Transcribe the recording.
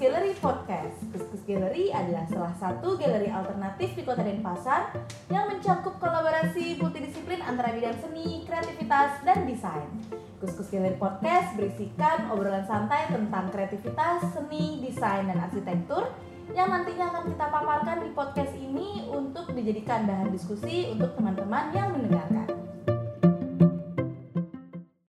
Gallery Podcast. Kuskus Gallery adalah salah satu galeri alternatif di Kota Denpasar yang mencakup kolaborasi multidisiplin antara bidang seni, kreativitas, dan desain. Kuskus Gallery Podcast berisikan obrolan santai tentang kreativitas, seni, desain, dan arsitektur yang nantinya akan kita paparkan di podcast ini untuk dijadikan bahan diskusi untuk teman-teman yang mendengarkan.